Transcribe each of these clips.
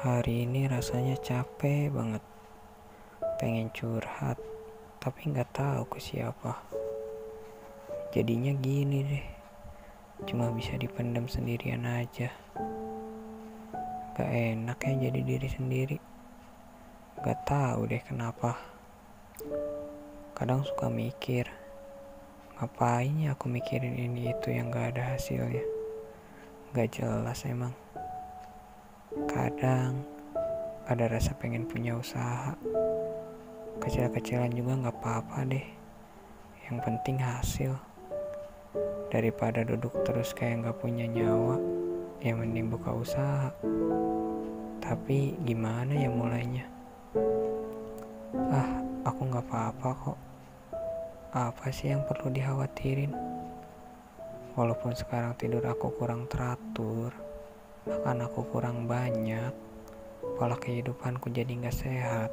Hari ini rasanya capek banget. Pengen curhat, tapi nggak tahu ke siapa. Jadinya gini deh. Cuma bisa dipendam sendirian aja. Gak enak ya jadi diri sendiri. Gak tahu deh kenapa. Kadang suka mikir, ngapain ya aku mikirin ini itu yang gak ada hasilnya. Gak jelas emang. Kadang ada rasa pengen punya usaha. Kecil-kecilan juga nggak apa-apa deh. Yang penting hasil. Daripada duduk terus kayak nggak punya nyawa, ya mending buka usaha. Tapi gimana ya mulainya? Ah, aku nggak apa-apa kok. Apa sih yang perlu dikhawatirin? Walaupun sekarang tidur aku kurang teratur, makan aku kurang banyak, pola kehidupanku jadi nggak sehat.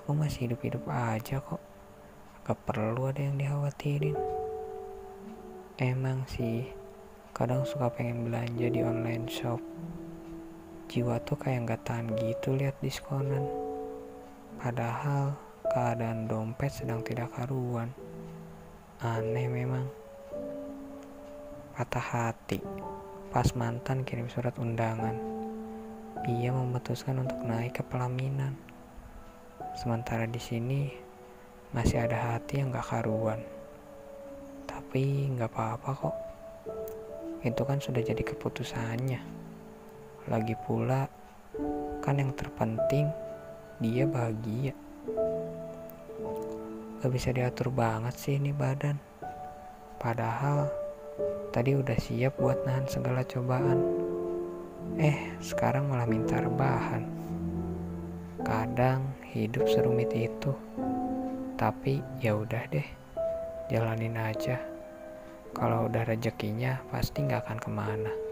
Aku masih hidup-hidup aja kok. Gak perlu ada yang dikhawatirin. Emang sih, kadang suka pengen belanja di online shop. Jiwa tuh kayak nggak tahan gitu lihat diskonan. Padahal keadaan dompet sedang tidak karuan. Aneh memang. Patah hati pas mantan kirim surat undangan. Ia memutuskan untuk naik ke pelaminan. Sementara di sini masih ada hati yang gak karuan. Tapi gak apa-apa kok. Itu kan sudah jadi keputusannya. Lagi pula, kan yang terpenting dia bahagia. Gak bisa diatur banget sih ini badan. Padahal Tadi udah siap buat nahan segala cobaan. Eh, sekarang malah minta rebahan. Kadang hidup serumit itu. Tapi ya udah deh. Jalanin aja. Kalau udah rezekinya pasti nggak akan ke mana.